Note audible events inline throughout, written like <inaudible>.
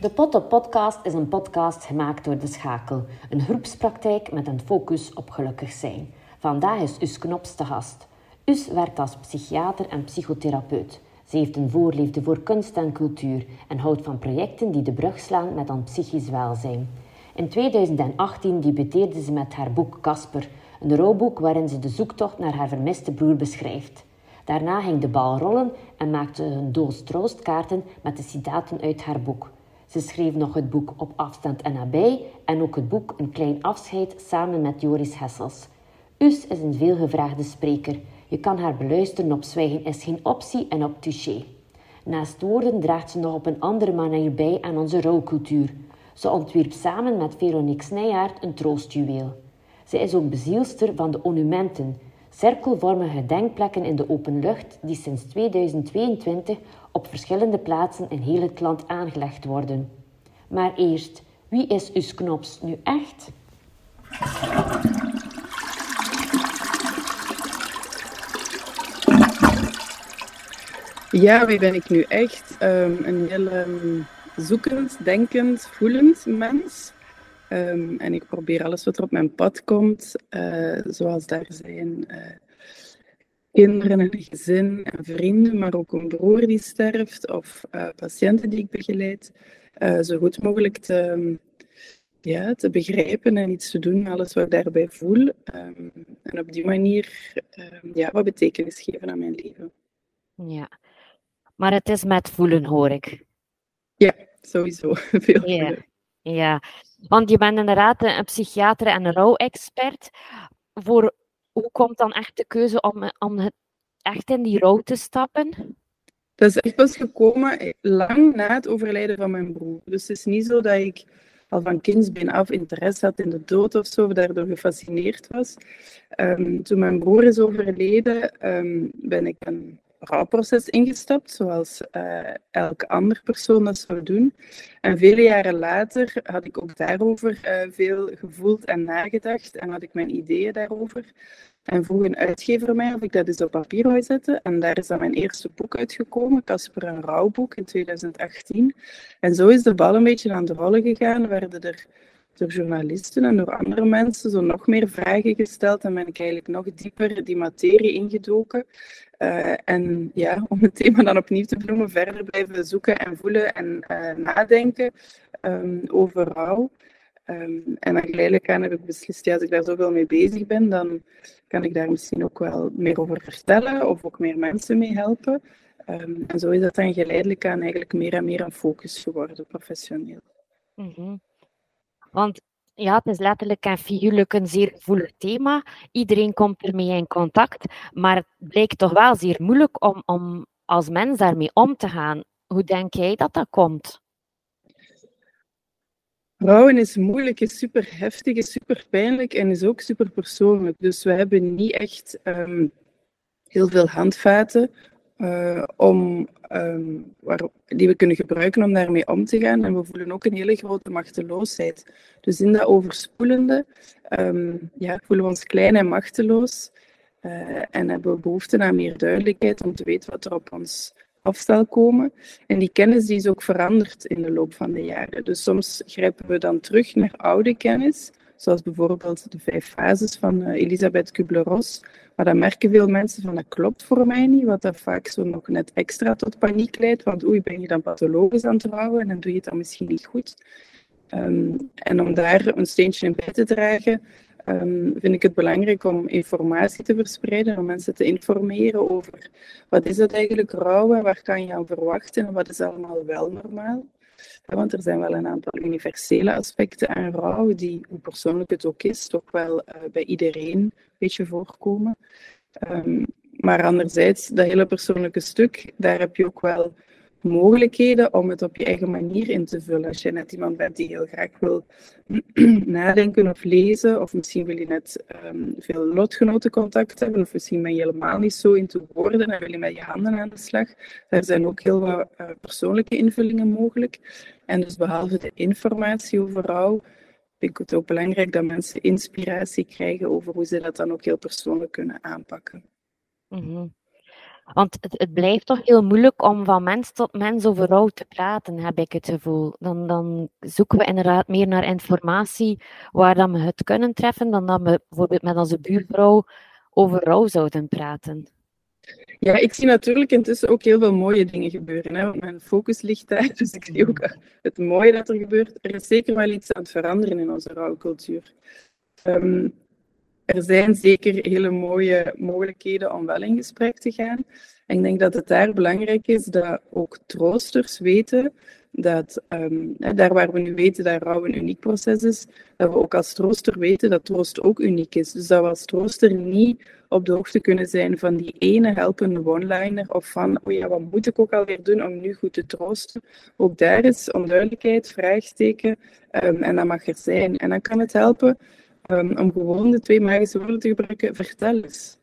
De Pot Podcast is een podcast gemaakt door De Schakel, een groepspraktijk met een focus op gelukkig zijn. Vandaag is Us Knops te gast. Us werkt als psychiater en psychotherapeut. Ze heeft een voorliefde voor kunst en cultuur en houdt van projecten die de brug slaan met een psychisch welzijn. In 2018 debuteerde ze met haar boek Casper, een rouwboek waarin ze de zoektocht naar haar vermiste broer beschrijft. Daarna ging de bal rollen en maakte ze een doos troostkaarten met de citaten uit haar boek. Ze schreef nog het boek Op afstand en nabij en ook het boek Een klein afscheid samen met Joris Hessels. Us is een veelgevraagde spreker. Je kan haar beluisteren op Zwijgen is geen optie en op Touché. Naast woorden draagt ze nog op een andere manier bij aan onze rouwcultuur. Ze ontwierp samen met Veronique Snijhaard een troostjuweel. Ze is ook bezielster van de onumenten, cirkelvormige gedenkplekken in de open lucht die sinds 2022 op verschillende plaatsen in heel het land aangelegd worden. Maar eerst, wie is Us Knops nu echt? Ja, wie ben ik nu echt? Um, een heel um, zoekend, denkend, voelend mens. Um, en ik probeer alles wat er op mijn pad komt, uh, zoals daar zijn uh, kinderen en een gezin en vrienden, maar ook een broer die sterft of uh, patiënten die ik begeleid, zo goed mogelijk te, ja, te begrijpen en iets te doen alles wat ik daarbij voel. Um, en op die manier um, ja, wat betekenis geven aan mijn leven. Ja, maar het is met voelen, hoor ik. Ja, sowieso. <laughs> Veel ja. ja, want je bent inderdaad een psychiater en een rouwexpert. Voor, hoe komt dan echt de keuze om, om het, echt in die rouw te stappen? Dat is echt pas gekomen lang na het overlijden van mijn broer. Dus het is niet zo dat ik al van kindsbeen af interesse had in de dood of zo, daardoor gefascineerd was. Um, toen mijn broer is overleden, um, ben ik een rouwproces ingestapt, zoals uh, elke andere persoon dat zou doen. En vele jaren later had ik ook daarover uh, veel gevoeld en nagedacht en had ik mijn ideeën daarover. En vroeg een uitgever mij of ik dat eens op papier wou zetten. En daar is dan mijn eerste boek uitgekomen, Casper een rouwboek in 2018. En zo is de bal een beetje aan de rollen gegaan, werden er door journalisten en door andere mensen zo nog meer vragen gesteld en ben ik eigenlijk nog dieper die materie ingedoken. Uh, en ja, <laughs> om het thema dan opnieuw te benoemen, verder blijven zoeken en voelen en uh, nadenken um, over rouw. Um, en dan geleidelijk aan heb ik beslist, ja, als ik daar zoveel mee bezig ben, dan kan ik daar misschien ook wel meer over vertellen of ook meer mensen mee helpen. Um, en zo is dat dan geleidelijk aan eigenlijk meer en meer een focus geworden, professioneel. -hmm. Want ja, het is letterlijk en figuurlijk een zeer gevoelig thema. Iedereen komt ermee in contact, maar het blijkt toch wel zeer moeilijk om, om als mens daarmee om te gaan. Hoe denk jij dat dat komt? Rouwen is moeilijk, is super heftig, is super pijnlijk en is ook super persoonlijk. Dus we hebben niet echt um, heel veel handvaten uh, om, um, waar, die we kunnen gebruiken om daarmee om te gaan. En we voelen ook een hele grote machteloosheid. Dus in dat overspoelende um, ja, voelen we ons klein en machteloos. Uh, en hebben we behoefte aan meer duidelijkheid om te weten wat er op ons af zal komen. En die kennis die is ook veranderd in de loop van de jaren. Dus soms grijpen we dan terug naar oude kennis, zoals bijvoorbeeld de vijf fases van uh, Elisabeth Kubler-Ross. Maar dan merken veel mensen van dat klopt voor mij niet, wat dat vaak zo nog net extra tot paniek leidt. Want oei, ben je dan pathologisch aan het rouwen en dan doe je het dan misschien niet goed. Um, en om daar een steentje in bij te dragen, um, vind ik het belangrijk om informatie te verspreiden, om mensen te informeren over wat is het eigenlijk rouwen, waar kan je aan verwachten en wat is allemaal wel normaal. Want er zijn wel een aantal universele aspecten aan rouw, die, hoe persoonlijk het ook is, toch wel uh, bij iedereen een beetje voorkomen. Um, maar anderzijds, dat hele persoonlijke stuk, daar heb je ook wel mogelijkheden om het op je eigen manier in te vullen. Als je net iemand bent die heel graag wil <clears throat> nadenken of lezen, of misschien wil je net um, veel lotgenotencontact hebben, of misschien ben je helemaal niet zo in te woorden en wil je met je handen aan de slag. Daar zijn ook heel wat uh, persoonlijke invullingen mogelijk. En dus behalve de informatie over rouw, vind ik het ook belangrijk dat mensen inspiratie krijgen over hoe ze dat dan ook heel persoonlijk kunnen aanpakken. -hmm. Want het, het, blijft toch heel moeilijk om van mens tot mens over rouw te praten, heb ik het gevoel. Dan, dan zoeken we inderdaad meer naar informatie waar dan we het kunnen treffen, dan dat we bijvoorbeeld met onze buurvrouw over rouw zouden praten. Ja, ik zie natuurlijk intussen ook heel veel mooie dingen gebeuren. Hè, want mijn focus ligt daar, <laughs> dus ik zie ook het mooie dat er gebeurt. Er is zeker wel iets aan het veranderen in onze rouwcultuur. Um, er zijn zeker hele mooie mogelijkheden om wel in gesprek te gaan. En ik denk dat het daar belangrijk is dat ook troosters weten dat ehm, daar waar we nu weten dat rouw een uniek proces is, dat we ook als trooster weten dat troost ook uniek is. Dus dat we als trooster niet op de hoogte kunnen zijn van die ene helpende one-liner of van, oh ja, wat moet ik ook alweer doen om nu goed te troosten? Ook daar is onduidelijkheid, vraagsteken um, en dat mag er zijn. En dan kan het helpen om gewoon de twee magische woorden te gebruiken, vertel eens.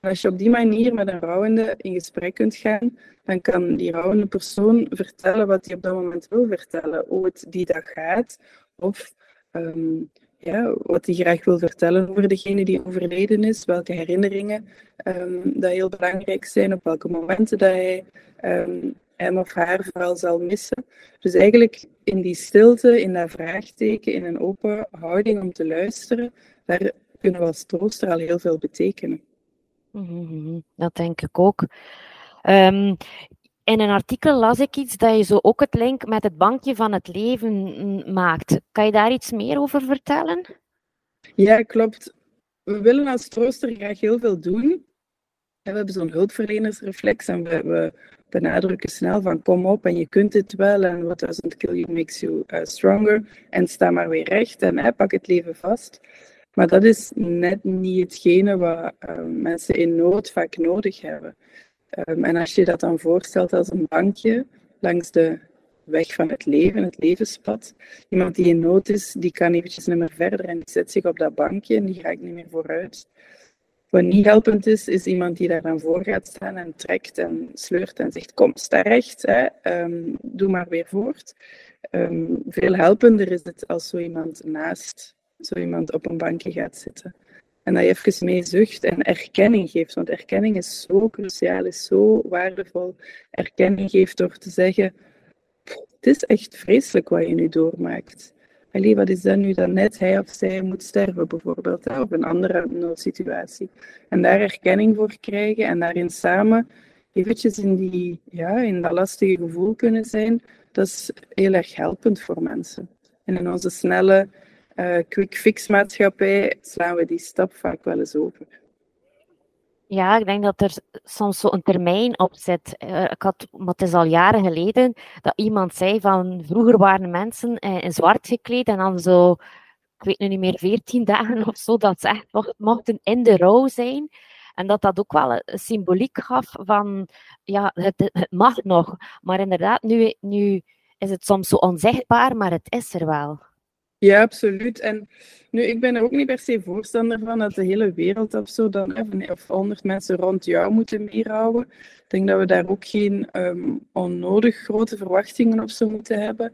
En als je op die manier met een rouwende in gesprek kunt gaan, dan kan die rouwende persoon vertellen wat hij op dat moment wil vertellen, hoe het die dag gaat, of um, ja, wat hij graag wil vertellen over degene die overleden is, welke herinneringen um, dat heel belangrijk zijn, op welke momenten dat hij um, hem of haar vooral zal missen. Dus eigenlijk in die stilte, in dat vraagteken, in een open houding om te luisteren, daar kunnen we als trooster al heel veel betekenen. Mhm, dat denk ik ook. Um, in een artikel las ik iets dat je zo ook het link met het bankje van het leven maakt. Kan je daar iets meer over vertellen? Ja, klopt. We willen als trooster graag heel veel doen. We hebben zo'n hulpverlenersreflex en we, we, benadrukken snel van kom op en je kunt het wel en what doesn't kill you makes you uh, stronger. En sta maar weer recht en pak het leven vast. Maar dat is net niet hetgene wat uh, mensen in nood vaak nodig hebben. Um, en als je dat dan voorstelt als een bankje langs de weg van het leven, het levenspad. Iemand die in nood is, die kan eventjes niet meer verder en die zet zich op dat bankje en die gaat niet meer vooruit. Wat niet helpend is, is iemand die daar dan voor gaat staan en trekt en sleurt en zegt, kom, sta recht, hè. Um, doe maar weer voort. Um, veel helpender is het als zo iemand naast zo iemand op een bankje gaat zitten. En dat je even mee zucht en erkenning geeft. Want erkenning is zo cruciaal, is zo waardevol. Erkenning geeft door te zeggen, het is echt vreselijk wat je nu doormaakt. Wat is dat nu dat net hij of zij moet sterven, bijvoorbeeld, hè, of een andere noodsituatie. En daar erkenning voor krijgen en daarin samen eventjes in, die, ja, in dat lastige gevoel kunnen zijn, dat is heel erg helpend voor mensen. En in onze snelle uh, quick fix maatschappij slaan we die stap vaak wel eens over. Ja, ik denk dat er soms zo een termijn op zit. Uh, ik had, maar het is al jaren geleden, dat iemand zei van vroeger waren mensen uh, in zwart gekleed en dan zo, ik weet nu niet meer, veertien dagen of zo, dat ze echt mochten in de rouw zijn. En dat dat ook wel een symboliek gaf van, ja, het, het mag nog. Maar inderdaad, nu, nu is het soms zo onzichtbaar, maar het is er wel. Ja, absoluut. En nu, ik ben er ook niet per se voorstander van dat de hele wereld of zo dan, of honderd mensen rond jou moeten meehouden. Ik denk dat we daar ook geen um, onnodig grote verwachtingen of zo moeten hebben.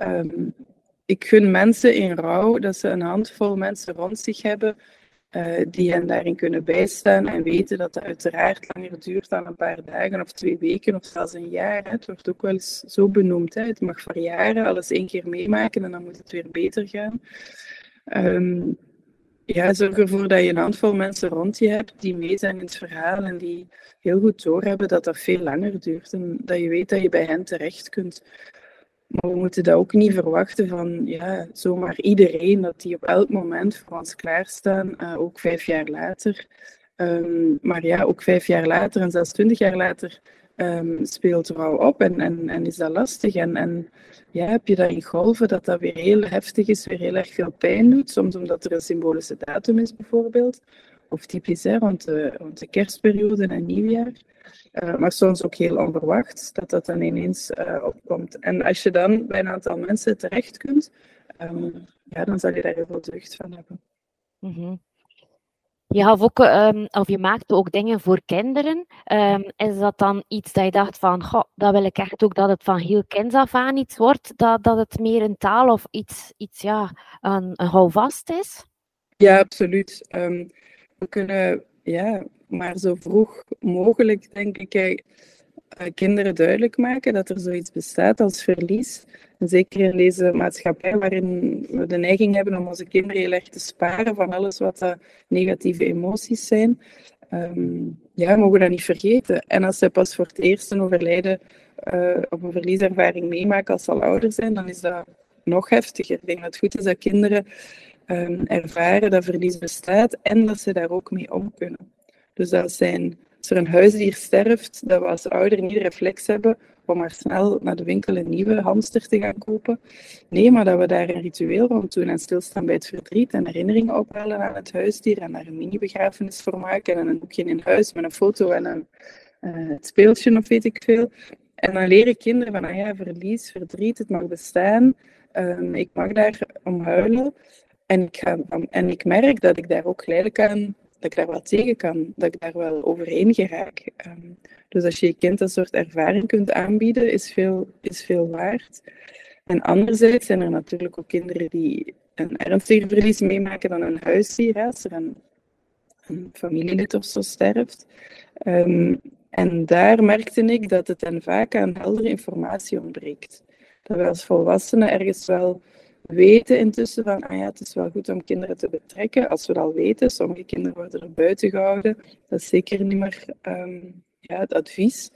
Um, ik gun mensen in rouw dat ze een handvol mensen rond zich hebben uh, die hen daarin kunnen bijstaan en weten dat het uiteraard langer duurt dan een paar dagen of twee weken of zelfs een jaar. Hè. Het wordt ook wel eens zo benoemd. Hè. Het mag verjaren, alles één keer meemaken en dan moet het weer beter gaan. Um, ja, zorg ervoor dat je een handvol mensen rond je hebt die mee zijn in het verhaal en die heel goed doorhebben dat dat veel langer duurt en dat je weet dat je bij hen terecht kunt. Maar we moeten dat ook niet verwachten van ja, zomaar iedereen, dat die op elk moment voor ons klaarstaan, uh, ook vijf jaar later. Um, maar ja, ook vijf jaar later en zelfs twintig jaar later um, speelt rouw op en, en, en is dat lastig. En, en ja, heb je dat in golven dat dat weer heel heftig is, weer heel erg veel pijn doet. Soms omdat er een symbolische datum is bijvoorbeeld. Of typisch hè, rond, de, rond de kerstperiode en nieuwjaar. Uh, maar soms ook heel onverwacht dat dat dan ineens uh, opkomt. En als je dan bij een aantal mensen terecht kunt, um, ja, dan zal je daar heel veel deugd van hebben. Mm -hmm. Je, gaf ook, um, of je maakte ook dingen voor kinderen. Um, is dat dan iets dat je dacht van, goh, dat wil ik echt ook dat het van heel kinds af aan iets wordt, dat, dat het meer een taal of iets, iets ja, een, een houvast is? Ja, absoluut. we kunnen ja, maar zo vroeg mogelijk, denk ik, uh, kinderen duidelijk maken dat er zoiets bestaat als verlies. Zeker in deze maatschappij waarin we de neiging hebben om onze kinderen heel erg te sparen van alles wat negatieve emoties zijn. Um, ja, mogen we dat niet vergeten. En als zij pas voor het eerst een overlijden uh, of een verlieservaring meemaken als ze al ouder zijn, dan is dat nog heftiger. Ik denk dat het goed is dat kinderen um, ervaren dat verlies bestaat en dat ze daar ook mee om kunnen. Dus dat zijn, als er een huisdier sterft, dat we als ouder niet reflex hebben om maar snel naar de winkel een nieuwe hamster te gaan kopen. Nee, maar dat we daar een ritueel rond doen en stilstaan bij het verdriet en herinneringen ophalen aan het huisdier en daar een mini-begrafenis voor maken en een boekje in huis met een foto en een uh, speeltje of weet ik veel. En dan leren kinderen van, ah ja, verlies, verdriet, het mag bestaan. Um, ik mag daar om huilen. En ik, en ik merk dat ik daar ook geleidelijk aan dat ik daar wel tegen kan, dat ik daar wel overheen geraak. Um, dus als je je kind een soort ervaring kunt aanbieden, is veel, is veel waard. En anderzijds zijn er natuurlijk ook kinderen die een ernstiger verlies meemaken dan een huisdier, als er een, familielid of zo sterft. Um, en daar merkte ik dat het hen vaak aan heldere informatie ontbreekt. Dat we als volwassenen ergens wel weten intussen van, ah ja, het is wel goed om kinderen te betrekken. Als we dat weten, sommige kinderen worden er buiten gehouden. Dat is zeker niet meer um, ja, het advies.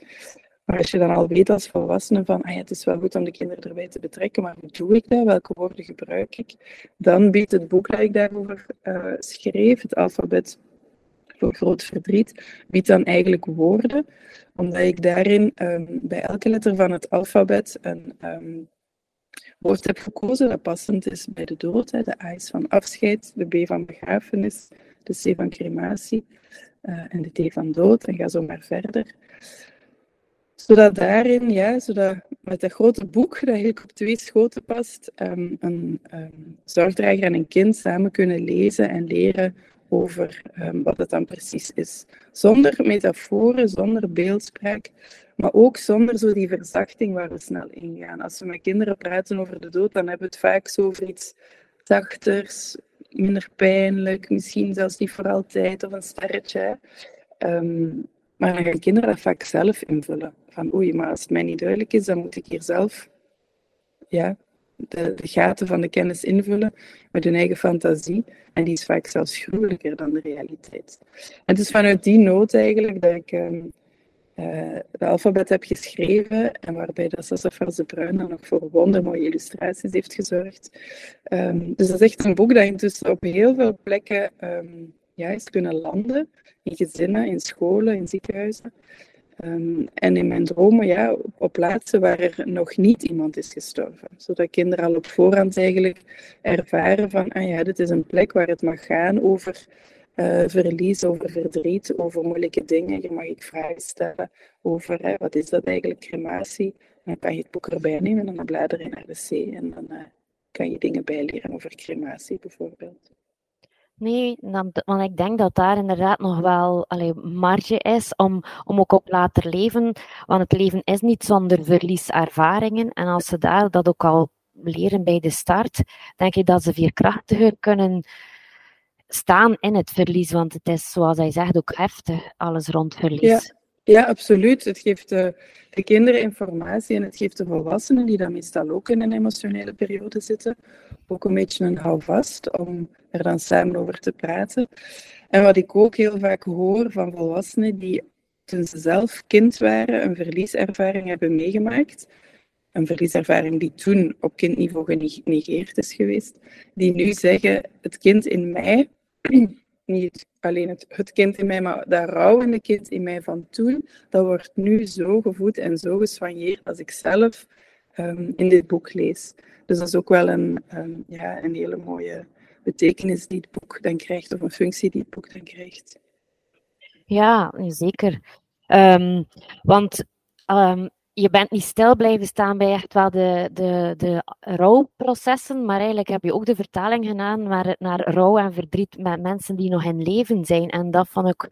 Maar als je dan al weet als volwassene van, ah ja, het is wel goed om de kinderen erbij te betrekken, maar hoe doe ik dat? Welke woorden gebruik ik? Dan biedt het boek dat ik daarover uh, schreef, het alfabet voor groot verdriet, biedt dan eigenlijk woorden, omdat ik daarin um, bij elke letter van het alfabet een um, woord heb gekozen dat passend is bij de dood. De A is van afscheid, de B van begrafenis, de C van crematie uh, en de T van dood. En ga zo maar verder. Zodat daarin, ja, zodat met dat grote boek dat eigenlijk op twee schoten past, um, een um, zorgdrager en een kind samen kunnen lezen en leren over um, wat het dan precies is. Zonder metaforen, zonder beeldspraak, maar ook zonder zo die verzachting waar we snel ingaan. Als we met kinderen praten over de dood, dan hebben we het vaak zo over iets zachters, minder pijnlijk, misschien zelfs niet voor altijd of een sterretje. Um, maar dan gaan kinderen dat vaak zelf invullen. Van oei, maar als het mij niet duidelijk is, dan moet ik hier zelf ja, de, gaten van de kennis invullen met hun eigen fantasie. En die is vaak zelfs gruwelijker dan de realiteit. En het is vanuit die nood eigenlijk dat ik um, de alfabet heb geschreven en waarbij dat Sassafras de Bruin dan nog voor wondermooie illustraties heeft gezorgd. Um, dus dat is echt een boek dat intussen op heel veel plekken um, ja, is kunnen landen. In gezinnen, in scholen, in ziekenhuizen. Um, en in mijn dromen, ja, op plaatsen waar er nog niet iemand is gestorven. Zodat kinderen al op voorhand eigenlijk ervaren van, ah ja, dit is een plek waar het mag gaan over uh, verlies, over verdriet, over moeilijke dingen. Hier mag ik vragen stellen over, wat is dat eigenlijk, crematie? Dan kan je het boek erbij nemen en dan bladeren naar de C. En dan uh, kan je dingen bijleren over crematie bijvoorbeeld. Nee, want ik denk dat daar inderdaad nog wel allee, marge is om, om ook op later leven. Want het leven is niet zonder verlieservaringen. En als ze daar dat ook al leren bij de start, denk ik dat ze veerkrachtiger kunnen staan in het verlies. Want het is, zoals hij zegt, ook heftig, alles rond verlies. Ja, absoluut. Het geeft de, de, kinderen informatie en het geeft de volwassenen, die dan meestal ook in een emotionele periode zitten, ook een beetje een houvast om er dan samen over te praten. En wat ik ook heel vaak hoor van volwassenen die toen ze zelf kind waren een verlieservaring hebben meegemaakt, een verlieservaring die toen op kindniveau genegeerd is geweest, die nu zeggen, het kind in mij niet alleen het, kind in mij, maar dat rouwende kind in mij van toen, dat wordt nu zo gevoed en zo gesoigneerd als ik zelf um, in dit boek lees. Dus dat is ook wel een, um, ja, een hele mooie betekenis die het boek dan krijgt, of een functie die het boek dan krijgt. Ja, zeker. Um, want je bent niet stil blijven staan bij echt wel de, de, de rouwprocessen, maar eigenlijk heb je ook de vertaling gedaan naar, naar rouw en verdriet met mensen die nog in leven zijn. En dat vond ik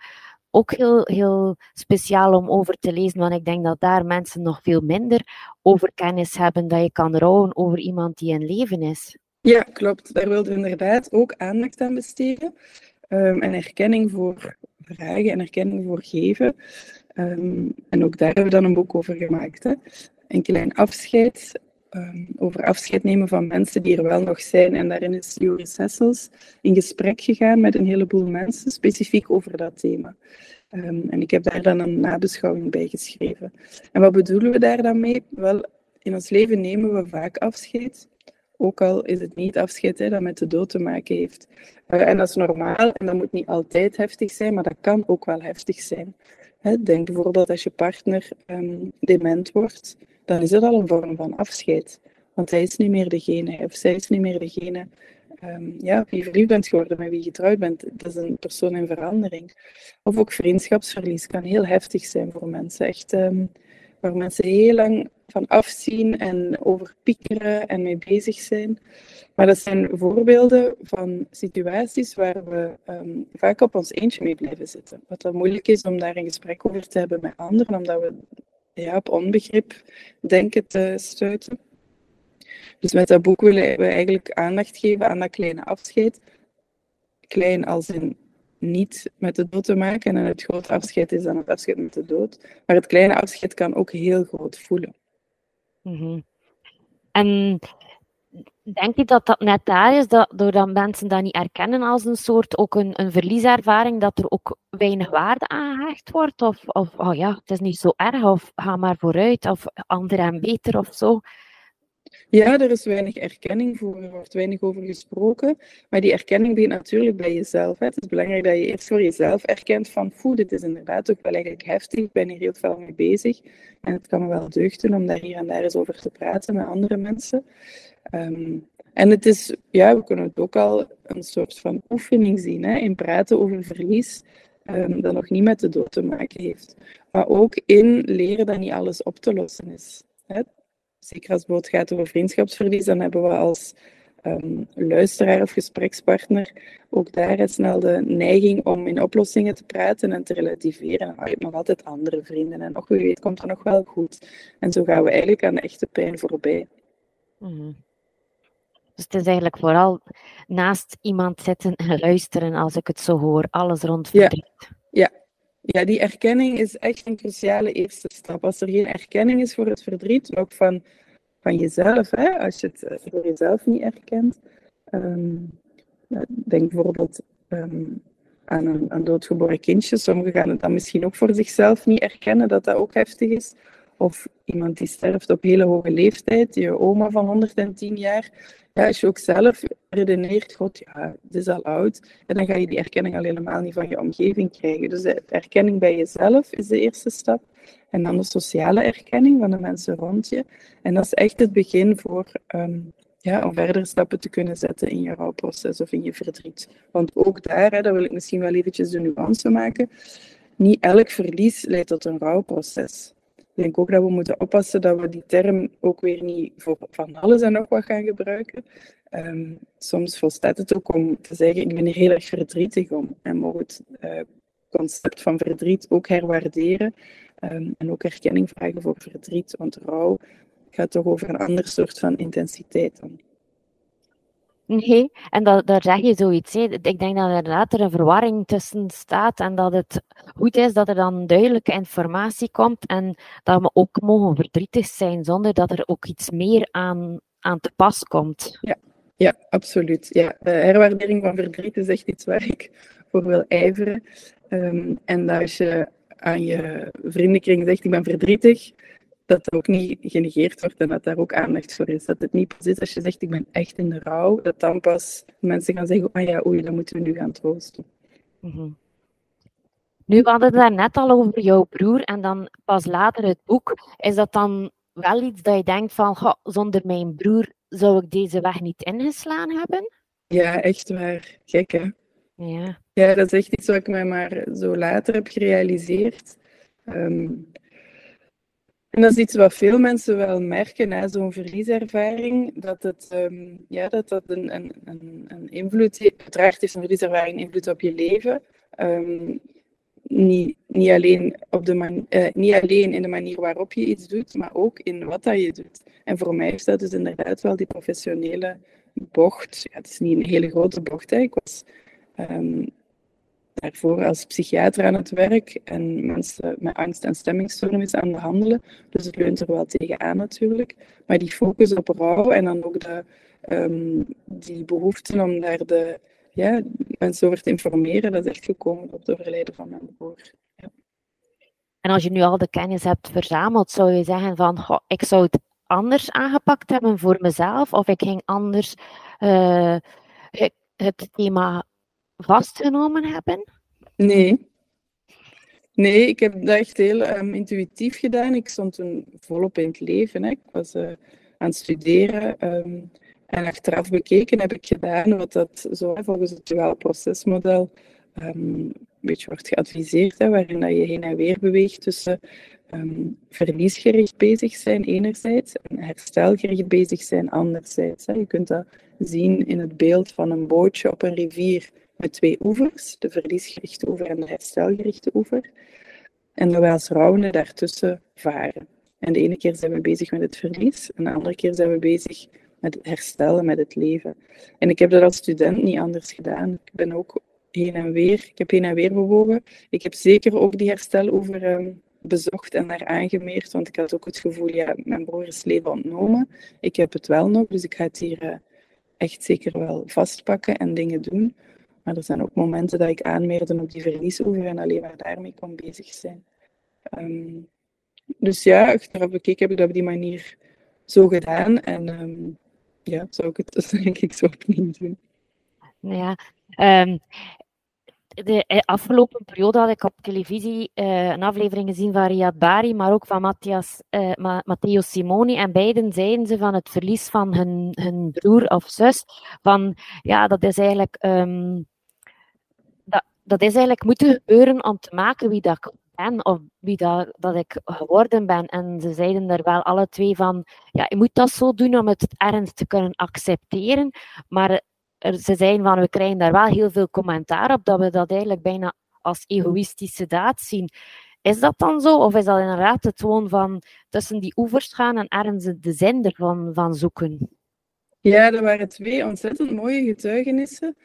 ook heel, heel speciaal om over te lezen, want ik denk dat daar mensen nog veel minder over kennis hebben dat je kan rouwen over iemand die in leven is. Ja, klopt. Daar wilde we inderdaad ook aandacht aan besteden. Um, en erkenning voor, vragen en erkenning voor geven. Ehm, en ook daar hebben we dan een boek over gemaakt. Hè. Een klein afscheid, um, over afscheid nemen van mensen die er wel nog zijn. En daarin is Joris Hessels in gesprek gegaan met een heleboel mensen, specifiek over dat thema. Um, en ik heb daar dan een nabeschouwing bij geschreven. En wat bedoelen we daar dan mee? Wel, in ons leven nemen we vaak afscheid. Ook al is het niet afscheid hè, dat met de dood te maken heeft. Uh, en dat is normaal en dat moet niet altijd heftig zijn, maar dat kan ook wel heftig zijn. Denk bijvoorbeeld als je partner um, dement wordt, dan is dat al een vorm van afscheid. Want hij is niet meer degene, of zij is niet meer degene um, ja, wie je verliefd bent geworden, met wie je getrouwd bent. Dat is een persoon in verandering. Of ook vriendschapsverlies kan heel heftig zijn voor mensen. Echt, um, waar mensen heel lang van afzien en over piekeren en mee bezig zijn. Maar dat zijn voorbeelden van situaties waar we um, vaak op ons eentje mee blijven zitten. Wat dan moeilijk is om daar een gesprek over te hebben met anderen, omdat we ja, op onbegrip denken te stuiten. Dus met dat boek willen we eigenlijk aandacht geven aan dat kleine afscheid. Klein als in niet met de dood te maken en het grote afscheid is dan het afscheid met de dood. Maar het kleine afscheid kan ook heel groot voelen. -hmm. En denk je dat dat net daar is, dat, doordat mensen dat niet erkennen als een soort ook een, een verlieservaring, dat er ook weinig waarde aan gehecht wordt? Of, of oh ja, het is niet zo erg, of ga maar vooruit, of ander en beter of zo? Ja, er is weinig erkenning voor, er wordt weinig over gesproken. Maar die erkenning begint natuurlijk bij jezelf. Het is belangrijk dat je eerst voor jezelf erkent van, dit is inderdaad ook wel eigenlijk heftig, ik ben hier heel veel mee bezig. En het kan me wel deugden om daar hier en daar eens over te praten met andere mensen. Um, en het is, ja, we kunnen het ook al een soort van oefening zien, hè, in praten over verlies. Um, dat nog niet met de dood te maken heeft. Maar ook in leren dat niet alles op te lossen is. Zeker als het gaat over vriendschapsverlies, dan hebben we als um, luisteraar of gesprekspartner ook daar snel de neiging om in oplossingen te praten en te relativeren. Oh, je hebt nog altijd andere vrienden en nog wie weet komt er nog wel goed. En zo gaan we eigenlijk aan de echte pijn voorbij. Mm. Dus het is eigenlijk vooral naast iemand zitten en luisteren, als ik het zo hoor, alles rond verdriet. Ja, ja. Die erkenning is echt een cruciale eerste stap. Als er geen erkenning is voor het verdriet, ook van, van jezelf, hè, als je het eh, voor jezelf niet erkent. Um, denk bijvoorbeeld um, aan een, een, doodgeboren kindje. Sommigen gaan het dan misschien ook voor zichzelf niet erkennen dat dat ook heftig is. Of iemand die sterft op hele hoge leeftijd, je oma van 110 jaar ja, als je ook zelf redeneert, god, ja, het is al oud, en dan ga je die erkenning al helemaal niet van je omgeving krijgen. Dus de erkenning bij jezelf is de eerste stap. En dan de sociale erkenning van de mensen rond je. En dat is echt het begin voor, um, ja, om verdere stappen te kunnen zetten in je rouwproces of in je verdriet. Want ook daar, hè, daar wil ik misschien wel eventjes de nuance maken, niet elk verlies leidt tot een rouwproces. Ik denk ook dat we moeten oppassen dat we die term ook weer niet voor van alles en nog wat gaan gebruiken. Um, soms volstaat het ook om te zeggen, ik ben hier heel erg verdrietig om. En mogen het uh, concept van verdriet ook herwaarderen. Um, en ook erkenning vragen voor verdriet. Want rouw gaat toch over een ander soort van intensiteit dan. Nee, en dat, daar zeg je zoiets. Hè. Ik denk dat er inderdaad er een verwarring tussen staat en dat het goed is dat er dan duidelijke informatie komt en dat we ook mogen verdrietig zijn zonder dat er ook iets meer aan, aan te pas komt. Ja, ja absoluut. Ja, de herwaardering van verdriet is echt iets waar ik voor wil ijveren. Um, en dat als je aan je vriendenkring zegt, ik ben verdrietig, dat dat ook niet genegeerd wordt en dat daar ook aandacht voor is. Dat het niet pas is als je zegt ik ben echt in de rouw, dat dan pas mensen gaan zeggen, ah ja, oei, dan moeten we nu gaan troosten. Mm Nu, we hadden het daar net al over jouw broer en dan pas later het boek. Is dat dan wel iets dat je denkt van, zonder mijn broer zou ik deze weg niet ingeslaan hebben? Ja, echt waar. Gek, hè? Ja. Ja, dat is echt iets wat ik mij maar zo later heb gerealiseerd. Um, en dat is iets wat veel mensen wel merken zo'n verlieservaring, dat het, um, ja, dat, dat een, een, een, invloed heeft. Uiteraard heeft een verlieservaring invloed op je leven. Um, niet, niet, alleen op de man, uh, niet alleen in de manier waarop je iets doet, maar ook in wat dat je doet. En voor mij is dat dus inderdaad wel die professionele bocht. Ja, het is niet een hele grote bocht. Hè. Ik was um, daarvoor als psychiater aan het werk en mensen met angst- en stemmingstoornissen aan het. Dus het leunt er wel tegenaan natuurlijk. Maar die focus op rouw en dan ook de, um, die behoefte om daar de, ja, mensen over te informeren, dat is echt gekomen op het overlijden van mijn broer. En als je nu al de kennis hebt verzameld, zou je zeggen van, goh, ik zou het anders aangepakt hebben voor mezelf, of ik ging anders uh, het thema vastgenomen hebben? Nee. Nee, ik heb dat echt heel um, intuïtief gedaan. Ik stond toen volop in het leven. Hè. Ik was uh, aan het studeren. Um, en achteraf bekeken heb ik gedaan wat dat zo volgens het duaal procesmodel um, een beetje wordt geadviseerd, hè, waarin dat je heen en weer beweegt tussen um, verliesgericht bezig zijn enerzijds en herstelgericht bezig zijn anderzijds. Je kunt dat zien in het beeld van een bootje op een rivier met twee oevers, de verliesgerichte oever en de herstelgerichte oever. En dat wij als rouwende daartussen varen. En de ene keer zijn we bezig met het verlies, en de andere keer zijn we bezig met het herstellen, met het leven. En ik heb dat als student niet anders gedaan. Ik ben ook heen en weer, ik heb heen en weer bewogen. Ik heb zeker ook die hersteloever um, bezocht en daar aangemeerd, want ik had ook het gevoel, ja, mijn broer is leven ontnomen. Ik heb het wel nog, dus ik ga het hier uh, echt zeker wel vastpakken en dingen doen. Maar er zijn ook momenten dat ik aanmeerde op die verliesoever en alleen maar daarmee kon bezig zijn. Um, dus ja, achteraf bekeken heb ik dat op die manier zo gedaan. En um, ja, zou ik het dus <laughs> denk ik zo opnieuw doen. Ja, um, de eh, afgelopen periode had ik op televisie uh, een aflevering gezien van Riyad Bari, maar ook van Matthias, uh, Matteo Simoni. En beiden zeiden ze van het verlies van hun, hun broer of zus. Van ja, dat is eigenlijk dat is eigenlijk moeten gebeuren om te maken wie dat ik ben of wie dat, dat ik geworden ben. En ze zeiden er wel alle twee van, ja, je moet dat zo doen om het ernst te kunnen accepteren. Maar er, ze zeiden van, we krijgen daar wel heel veel commentaar op, dat we dat eigenlijk bijna als egoïstische daad zien. Is dat dan zo? Of is dat inderdaad het gewoon van tussen die oevers gaan en ergens de zin ervan van zoeken? Ja, er waren twee ontzettend mooie getuigenissen.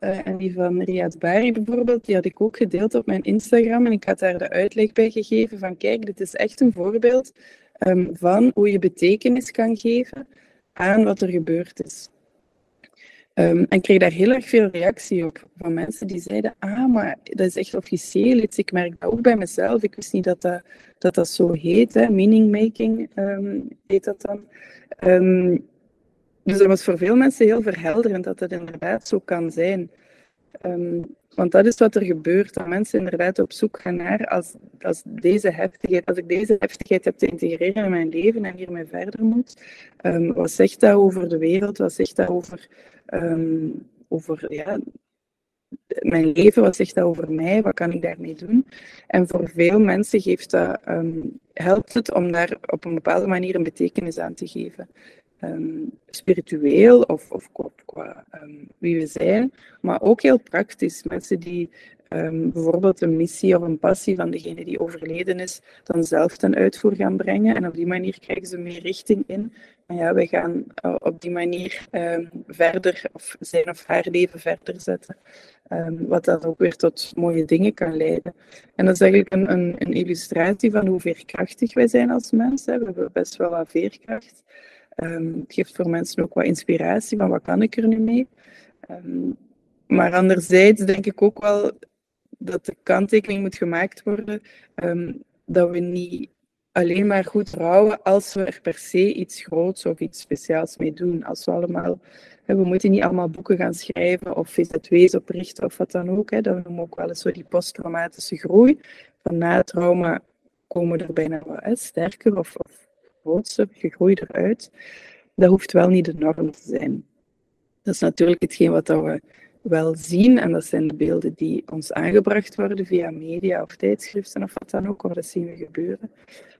Uh, en die van Riyad Bari bijvoorbeeld, die had ik ook gedeeld op mijn Instagram. En ik had daar de uitleg bij gegeven van kijk, dit is echt een voorbeeld um, van hoe je betekenis kan geven aan wat er gebeurd is. Um, en ik kreeg daar heel erg veel reactie op van mensen die zeiden, ah, maar dat is echt officieel iets. Ik merk dat ook bij mezelf. Ik wist niet dat dat, dat, dat zo heet, hè. meaning making um, heet dat dan. Dus dat was voor veel mensen heel verhelderend dat het inderdaad zo kan zijn. Um, want dat is wat er gebeurt, dat mensen inderdaad op zoek gaan naar als, als deze heftigheid, als ik deze heftigheid heb te integreren in mijn leven en hiermee verder moet. Um, wat zegt dat over de wereld? Wat zegt dat over, um, over ja, mijn leven? Wat zegt dat over mij? Wat kan ik daarmee doen? En voor veel mensen geeft dat, helpt het om daar op een bepaalde manier een betekenis aan te geven um, spiritueel of, of qua, um, wie we zijn, maar ook heel praktisch. Mensen die um, bijvoorbeeld een missie of een passie van degene die overleden is, dan zelf ten uitvoer gaan brengen. En op die manier krijgen ze meer richting in. En ja, wij gaan uh, op die manier verder, of zijn of haar leven verder zetten. wat dan ook weer tot mooie dingen kan leiden. En dat is eigenlijk een, een, een illustratie van hoe veerkrachtig wij zijn als mensen. We hebben best wel wat veerkracht. Um, het geeft voor mensen ook wat inspiratie van wat kan ik er nu mee. Um, maar anderzijds denk ik ook wel dat de kanttekening moet gemaakt worden um, dat we niet alleen maar goed rouwen als we er per se iets groots of iets speciaals mee doen. Als we allemaal, we moeten niet allemaal boeken gaan schrijven of VZW's oprichten of wat dan ook. Hè. Dat noemen we ook wel eens zo die posttraumatische groei. Van na het trauma komen er bijna wat hè, sterker of je groeit eruit. Dat hoeft wel niet de norm te zijn. Dat is natuurlijk hetgeen wat we wel zien, en dat zijn de beelden die ons aangebracht worden via media of tijdschriften of wat dan ook, of dat zien we gebeuren.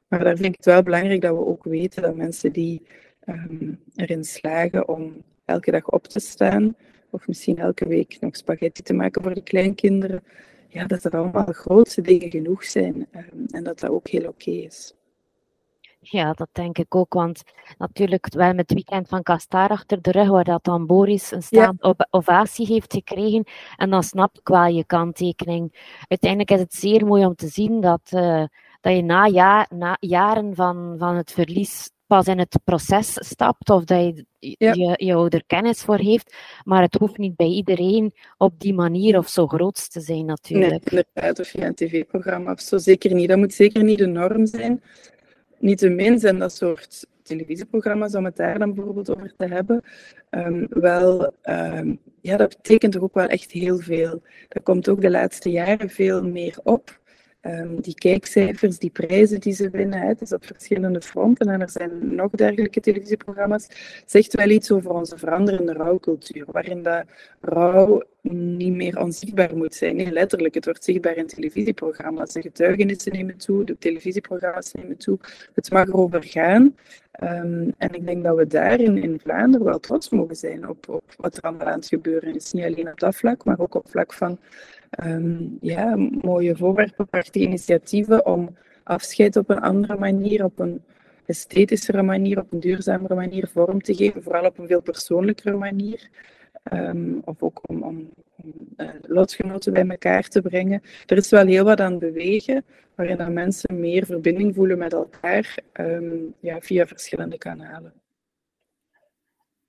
Maar daar vind ik het wel belangrijk dat we ook weten dat mensen die um, erin slagen om elke dag op te staan, of misschien elke week nog spaghetti te maken voor de kleinkinderen, ja, dat er allemaal grootste dingen genoeg zijn um, en dat dat ook heel oké is. Ja, dat denk ik ook. Want natuurlijk, wel met het weekend van Kastar achter de rug, waar dat dan Boris een staand ovatie heeft gekregen. En dan snap ik wel je kanttekening. Uiteindelijk is het zeer mooi om te zien dat, uh, dat je na, ja, na jaren van, van het verlies pas in het proces stapt of dat je, je, je er kennis voor heeft. Maar het hoeft niet bij iedereen op die manier of zo groot te zijn, natuurlijk. Nee, inderdaad. Of via een tv-programma of zo. Zeker niet. Dat moet zeker niet de norm zijn. Niet te min zijn dat soort televisieprogramma's, om het daar dan bijvoorbeeld over te hebben, um, wel, um, ja, dat betekent toch ook wel echt heel veel. Er komt ook de laatste jaren veel meer op. Um, die kijkcijfers, die prijzen die ze winnen, het is op verschillende fronten en er zijn nog dergelijke televisieprogramma's, zegt wel iets over onze veranderende rouwcultuur, waarin dat rouw niet meer onzichtbaar moet zijn. Nee, letterlijk, het wordt zichtbaar in televisieprogramma's. De getuigenissen nemen toe, de televisieprogramma's nemen toe. Het mag erover gaan. Um, en ik denk dat we daar in, in Vlaanderen wel trots mogen zijn op, op wat er allemaal aan het gebeuren is. Niet alleen op dat vlak, maar ook op vlak van um, ja, mooie voorwerpen, prachtige initiatieven om afscheid op een andere manier, op een esthetischere manier, op een duurzamere manier vorm te geven, vooral op een veel persoonlijkere manier. Um, of ook om, om, uh, lotgenoten bij elkaar te brengen. Er is wel heel wat aan bewegen, waarin dat mensen meer verbinding voelen met elkaar um, ja, via verschillende kanalen.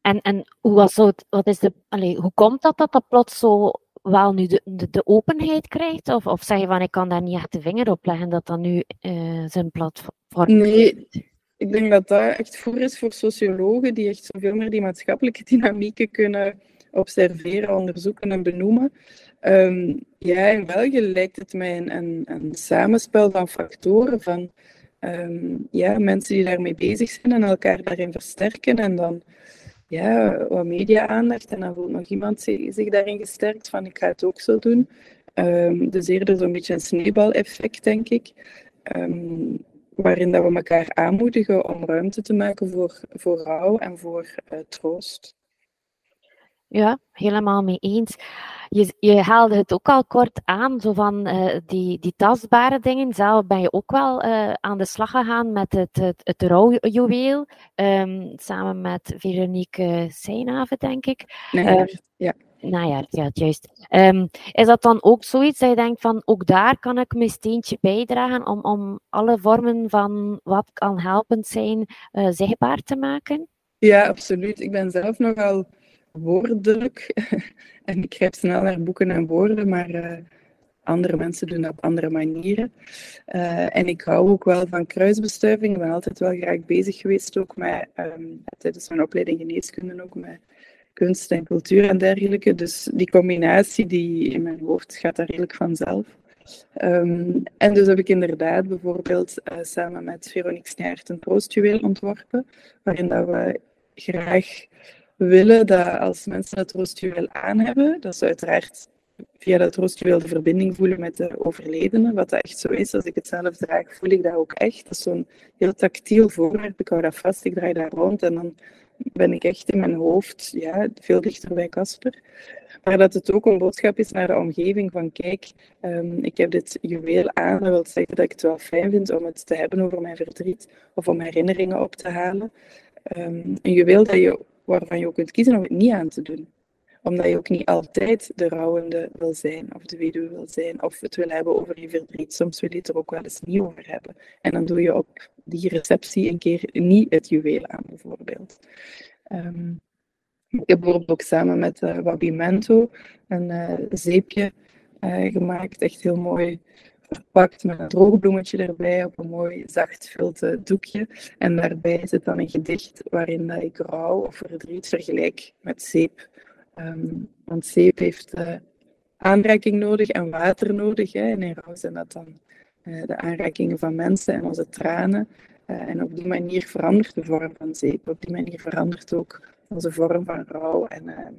En, en hoe, was het, wat is de, allez, hoe komt dat dat dat plots zo wel nu de, de, de, openheid krijgt? Of, of zeg je van ik kan daar niet echt de vinger op leggen dat dat nu uh, zijn platform Nee, ik denk dat dat echt voor is voor sociologen die echt zoveel meer die maatschappelijke <laughs> dynamieken kunnen observeren, onderzoeken en benoemen. Um, ja, in België lijkt het mij een, een, een samenspel van factoren van um, ja, mensen die daarmee bezig zijn en elkaar daarin versterken en dan ja, wat media-aandacht en dan voelt nog iemand zich daarin gesterkt van ik ga het ook zo doen. Um, dus eerder zo'n beetje een sneeuwbaleffect, denk ik. Um, waarin dat we elkaar aanmoedigen om ruimte te maken voor, voor rouw en voor uh, troost. Ja, helemaal mee eens. Je, je haalde het ook al kort aan, zo van uh, die, die tastbare dingen. Zelf ben je ook wel uh, aan de slag gegaan met het, het, het rouwjuweel, um, samen met Veronique Seinhaven, denk ik. Nee, uh, ja. Nou ja, ja juist. Um, is dat dan ook zoiets dat je denkt van, ook daar kan ik mijn steentje bijdragen om, om alle vormen van wat kan helpend zijn zichtbaar te maken? Ja, absoluut. Ik ben zelf nogal woordelijk. <laughs> en ik grijp snel naar boeken en woorden, maar uh, andere mensen doen dat op andere manieren. Uh, en ik hou ook wel van kruisbestuiving. Ik ben altijd wel graag bezig geweest, ook met, um, tijdens mijn opleiding geneeskunde, ook met kunst en cultuur en dergelijke. Dus die combinatie die in mijn hoofd gaat daar redelijk vanzelf. Um, en dus heb ik inderdaad bijvoorbeeld uh, samen met Veronique Snijert een troostjuweel ontworpen, waarin dat we graag we willen dat als mensen het roostjuweel aan hebben, dat ze uiteraard via dat roostjuweel de verbinding voelen met de overledene. Wat dat echt zo is. Als ik het zelf draag, voel ik dat ook echt. Dat is zo'n heel tactiel voorwerp. Ik hou dat vast, ik draai daar rond en dan ben ik echt in mijn hoofd ja, veel dichter bij Casper. Maar dat het ook een boodschap is naar de omgeving van kijk, um, ik heb dit juweel aan. Dat wil zeggen dat ik het wel fijn vind om het te hebben over mijn verdriet of om herinneringen op te halen. Um, een juweel dat je waarvan je ook kunt kiezen om het niet aan te doen. Omdat je ook niet altijd de rouwende wil zijn, of de weduwe wil zijn, of het wil hebben over je verdriet. Soms wil je het er ook wel eens niet over hebben. En dan doe je op die receptie een keer niet het juweel aan, bijvoorbeeld. Um, ik heb bijvoorbeeld ook samen met uh, Wabi Mento een uh, zeepje uh, gemaakt, echt heel mooi verpakt met een droog bloemetje erbij op een mooi zacht vilte doekje. En daarbij zit dan een gedicht waarin dat ik rouw of verdriet vergelijk met zeep. Um, want zeep heeft uh, aanraking nodig en water nodig. Hè. En in rouw zijn dat dan de aanrakingen van mensen en onze tranen. En op die manier verandert de vorm van zeep. Op die manier verandert ook onze vorm van rouw en ehm,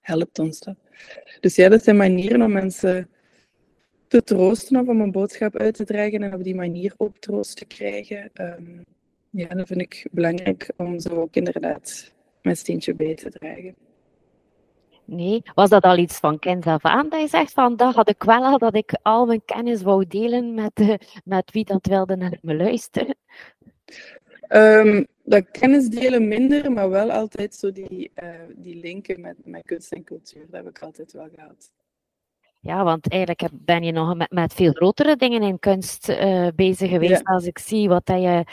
helpt ons dat. Dus ja, dat zijn manieren om mensen te troosten of om een boodschap uit te dragen en op die manier ook troost te krijgen. Um, ja, dat vind ik belangrijk om zo ook inderdaad mijn steentje bij te dragen. Nee, was dat al iets van kind af aan dat je zegt van dat had ik wel al dat ik al mijn kennis wou delen met, de, met wie dat wilde naar me luisteren? Um, dat kennis delen minder, maar wel altijd zo die, uh, die linken met, met kunst en cultuur. Dat heb ik altijd wel gehad. Ja, want eigenlijk ben je nog met, met veel grotere dingen in kunst uh, bezig geweest. Als ik zie wat dat je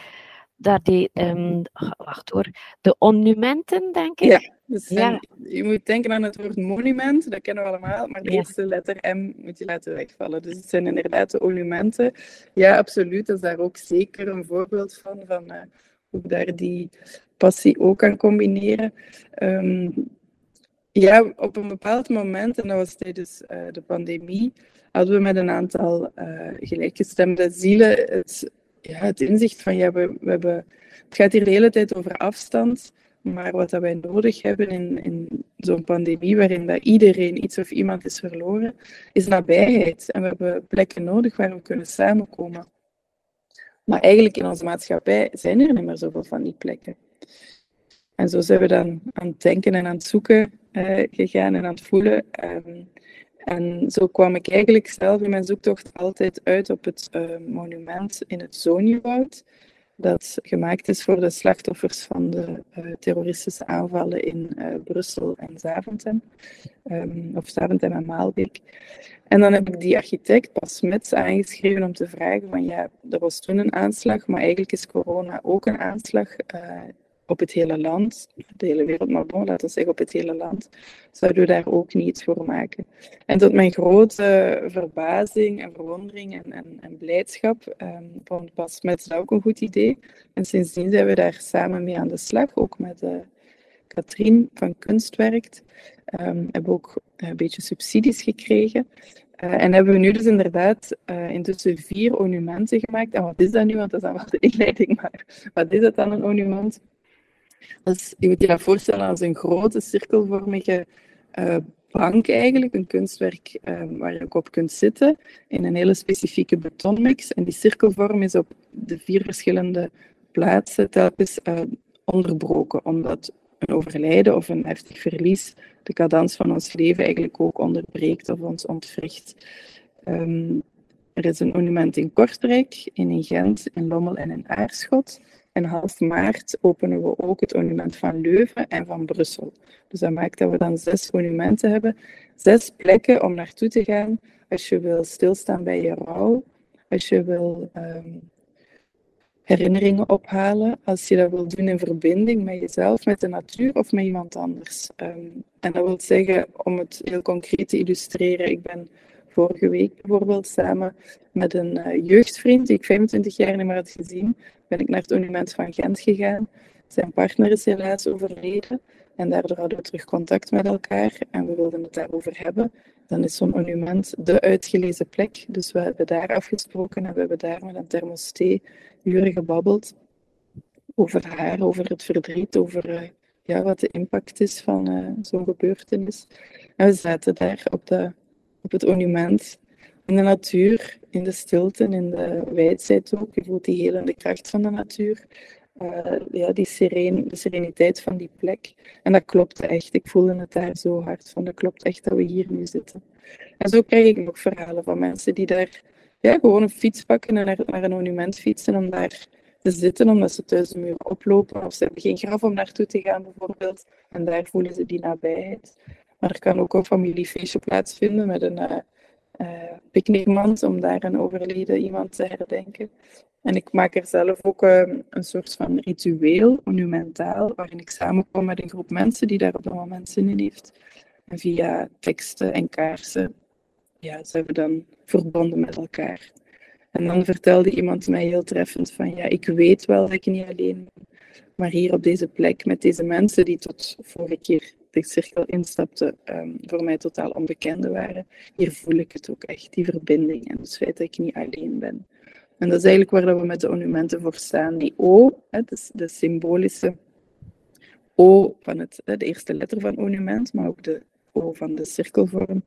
daar die, um, wacht hoor, de monumenten, denk ik. Ja, dus ja. je moet denken aan het woord monument, dat kennen we allemaal, maar de eerste letter M moet je laten wegvallen. Dus het zijn inderdaad de monumenten. Ja, absoluut, dat is daar ook zeker een voorbeeld van, van uh, hoe ik daar die passie ook kan combineren. Um, ja, op een bepaald moment, en dat was tijdens uh, de pandemie, hadden we met een aantal uh, gelijkgestemde zielen het ja, inzicht van ja, we, we hebben, het gaat hier de hele tijd over afstand, maar wat dat wij nodig hebben in, in zo'n pandemie waarin dat iedereen iets of iemand is verloren, is nabijheid. En we hebben plekken nodig waar we kunnen samenkomen. Maar eigenlijk in onze maatschappij zijn er niet meer zoveel van die plekken. En zo zijn we dan aan het denken en aan het zoeken uh, gegaan en aan het voelen. En zo kwam ik eigenlijk zelf in mijn zoektocht altijd uit op het uh, monument in het Zoniewoud, dat gemaakt is voor de slachtoffers van de uh, terroristische aanvallen in Brussel en Zaventem, um, of Zaventem en Maalbeek. En dan heb ik die architect Pas Smits aangeschreven om te vragen van ja, er was toen een aanslag, maar eigenlijk is corona ook een aanslag op het hele land, de hele wereld, maar bon, laten we zeggen op het hele land, zouden we daar ook niets voor maken. En tot mijn grote verbazing en verwondering en, en, blijdschap um, vond Bas met ook een goed idee. En sindsdien zijn we daar samen mee aan de slag, ook met uh, Katrien van Kunstwerkt. Um, hebben ook een beetje subsidies gekregen. Uh, en hebben we nu dus inderdaad uh, intussen vier monumenten gemaakt. En wat is dat nu? Want dat is dan wel de inleiding, maar wat is het dan, een monument? Dus je moet je dat voorstellen als een grote cirkelvormige uh, bank eigenlijk, een kunstwerk um, waar je ook op kunt zitten, in een hele specifieke betonmix. En die cirkelvorm is op de vier verschillende plaatsen telkens uh, onderbroken, omdat een overlijden of een heftig verlies de cadans van ons leven eigenlijk ook onderbreekt of ons ontwricht. Um, er is een monument in Kortrijk, in Gent, in Lommel en in Aarschot. En half maart openen we ook het monument van Leuven en van Brussel. Dus dat maakt dat we dan zes monumenten hebben. Zes plekken om naartoe te gaan als je wil stilstaan bij je rouw. Als je wil um, herinneringen ophalen. Als je dat wil doen in verbinding met jezelf, met de natuur of met iemand anders. Um, en dat wil zeggen, om het heel concreet te illustreren, ik ben vorige week bijvoorbeeld samen met een uh, jeugdvriend die ik 25 jaar niet meer had gezien, ben ik naar het monument van Gent gegaan. Zijn partner is helaas overleden en daardoor hadden we terug contact met elkaar en we wilden het daarover hebben. Dan is zo'n monument de uitgelezen plek. Dus we hebben daar afgesproken en we hebben daar met een thermosthee uren gebabbeld over haar, over het verdriet, over uh, ja, wat de impact is van uh, zo'n gebeurtenis. En we zaten daar op de op het monument. In de natuur, in de stilte, in de wijdheid ook. Je voelt die helende kracht van de natuur. Uh, ja, die de sereniteit van die plek. En dat klopt echt. Ik voelde het daar zo hard van. Dat klopt echt dat we hier nu zitten. En zo krijg ik nog verhalen van mensen die daar ja, gewoon een fiets pakken en naar, naar een monument fietsen om daar te zitten, omdat ze thuis de muur oplopen. Of ze hebben geen graf om naartoe te gaan, bijvoorbeeld. En daar voelen ze die nabijheid. Maar er kan ook een familiefeestje plaatsvinden met een uh, uh, picknickmand om daar een overleden iemand te herdenken. En ik maak er zelf ook uh, een soort van ritueel, monumentaal, waarin ik samenkom met een groep mensen die daar op dat moment zin in heeft. En via teksten en kaarsen ja, zijn we dan verbonden met elkaar. En dan vertelde iemand mij heel treffend van ja, ik weet wel dat ik niet alleen ben, maar hier op deze plek met deze mensen die tot vorige keer cirkel instapte, um, voor mij totaal onbekende waren. Hier voel ik het ook echt, die verbinding en het feit dat ik niet alleen ben. En dat is eigenlijk waar we met de monumenten voor staan. Die O, hè, de, de symbolische O van het, de eerste letter van monument, maar ook de O van de cirkelvorm,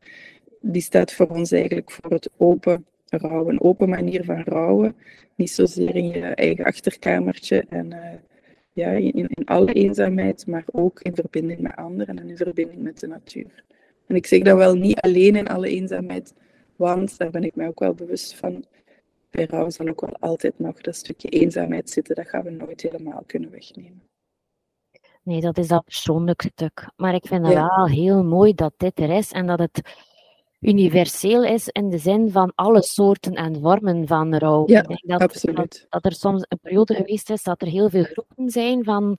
die staat voor ons eigenlijk voor het open rouwen, een open manier van rouwen. Niet zozeer in je eigen achterkamertje en uh, ja, in, in alle eenzaamheid, maar ook in verbinding met anderen en in verbinding met de natuur. En ik zeg dat wel niet alleen in alle eenzaamheid, want daar ben ik mij ook wel bewust van. bij rouw zal ook wel altijd nog dat stukje eenzaamheid zitten. Dat gaan we nooit helemaal kunnen wegnemen. Nee, dat is dat persoonlijk stuk. Maar ik vind het wel heel mooi dat dit er is en dat het universeel is in de zin van alle soorten en vormen van rouw. Ja, ik denk dat, absoluut. Dat, er soms een periode geweest is dat er heel veel groepen zijn van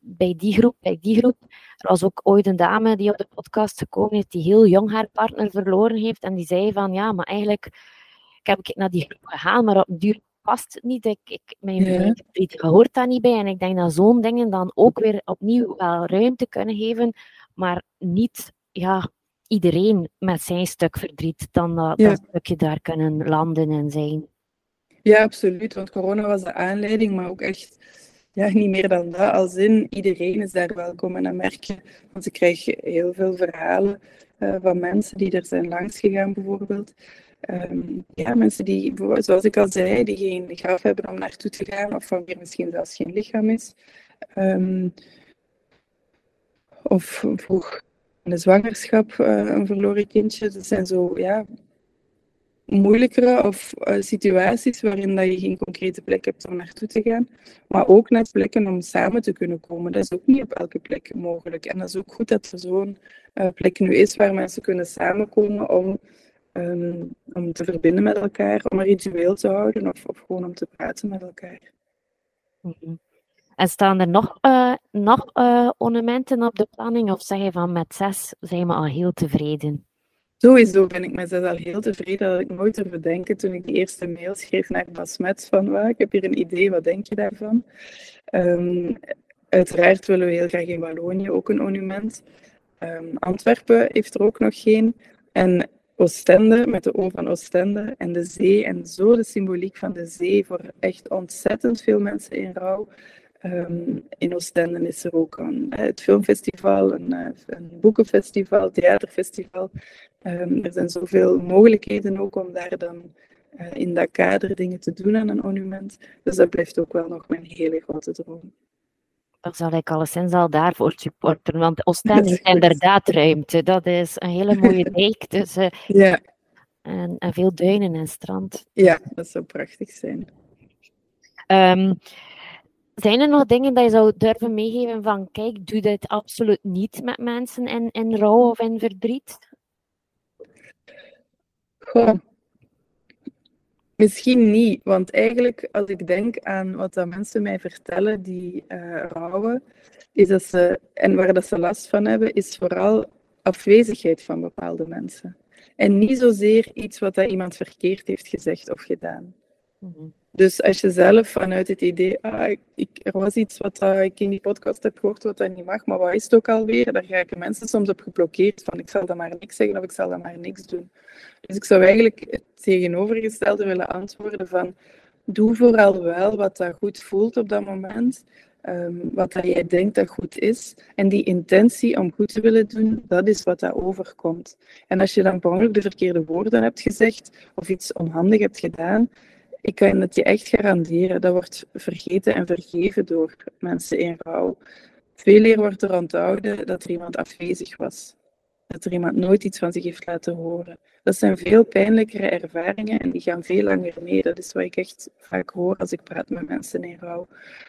bij die groep, bij die groep. Er was ook ooit een dame die op de podcast gekomen is, die heel jong haar partner verloren heeft en die zei van ja, maar eigenlijk ik heb ik naar die groep gegaan, maar op duur past het niet. Ik, ik, mijn ja. hoort daar niet bij. En ik denk dat zo'n dingen dan ook weer opnieuw wel ruimte kunnen geven, maar niet ja, iedereen met zijn stuk verdriet dan dat, dat stukje daar kunnen landen en zijn. Ja, absoluut. Want corona was de aanleiding, maar ook echt ja, niet meer dan dat. Als in, iedereen is daar welkom. En dan merk je, want ik krijg heel veel verhalen uh, van mensen die er zijn langs gegaan bijvoorbeeld. Um, ja, mensen die, zoals ik al zei, die geen graf hebben om naartoe te gaan, of van wie misschien zelfs geen lichaam is. Um, of vroeg de zwangerschap uh, een verloren kindje. Dat zijn zo, ja, moeilijkere of uh, situaties waarin dat je geen concrete plek hebt om naartoe te gaan. Maar ook net plekken om samen te kunnen komen. Dat is ook niet op elke plek mogelijk. En dat is ook goed dat er zo'n uh, plek nu is waar mensen kunnen samenkomen om um, om te verbinden met elkaar, om een ritueel te houden of, of gewoon om te praten met elkaar. Mm En staan er nog, uh, nog uh, ornamenten op de planning of zeg je van met zes zijn we al heel tevreden? Sowieso ben ik met zes al heel tevreden. Dat ik nooit durfde denken toen ik die eerste mail schreef naar Basmet van waar, ik heb hier een idee, wat denk je daarvan? Um, uiteraard willen we heel graag in Wallonië ook een monument. Um, Antwerpen heeft er ook nog geen. En Oostende, met de O van Oostende en de zee en zo de symboliek van de zee voor echt ontzettend veel mensen in rouw. Um, in Oostende is er ook een, eh, het filmfestival, een, eh, een boekenfestival, theaterfestival. Um, er zijn zoveel mogelijkheden ook om daar dan uh, in dat kader dingen te doen aan een monument. Dus dat blijft ook wel nog mijn hele grote droom dan zal ik alleszins al daarvoor supporteren. Want Oostende <laughs> is inderdaad ruimte. Dat is een hele mooie <laughs> dijk tussen. Ja. En, en, veel duinen en strand. Ja, dat zou prachtig zijn. Um, zijn er nog dingen dat je zou durven meegeven van, kijk, doe dit absoluut niet met mensen in, in rouw of in verdriet? Goh, Misschien niet, want eigenlijk als ik denk aan wat dat mensen mij vertellen die uh, rouwen, is dat ze, en waar dat ze last van hebben, is vooral afwezigheid van bepaalde mensen. En niet zozeer iets wat dat iemand verkeerd heeft gezegd of gedaan. Mm dus als je zelf vanuit het idee, ah, ik, er was iets wat uh, ik in die podcast heb gehoord wat dat niet mag, maar wat is het ook alweer? Daar raken mensen soms op geblokkeerd van ik zal dat maar niks zeggen of ik zal dat maar niks doen. Dus ik zou eigenlijk het tegenovergestelde willen antwoorden van doe vooral wel wat dat goed voelt op dat moment. Um, wat dat jij denkt dat goed is. En die intentie om goed te willen doen, dat is wat dat overkomt. En als je dan per ongeluk de verkeerde woorden hebt gezegd of iets onhandig hebt gedaan, ik kan het je echt garanderen. Dat wordt vergeten en vergeven door mensen in rouw. Veel eer wordt er onthouden dat er iemand afwezig was. Dat er iemand nooit iets van zich heeft laten horen. Dat zijn veel pijnlijkere ervaringen en die gaan veel langer mee. Dat is wat ik echt vaak hoor als ik praat met mensen in rouw.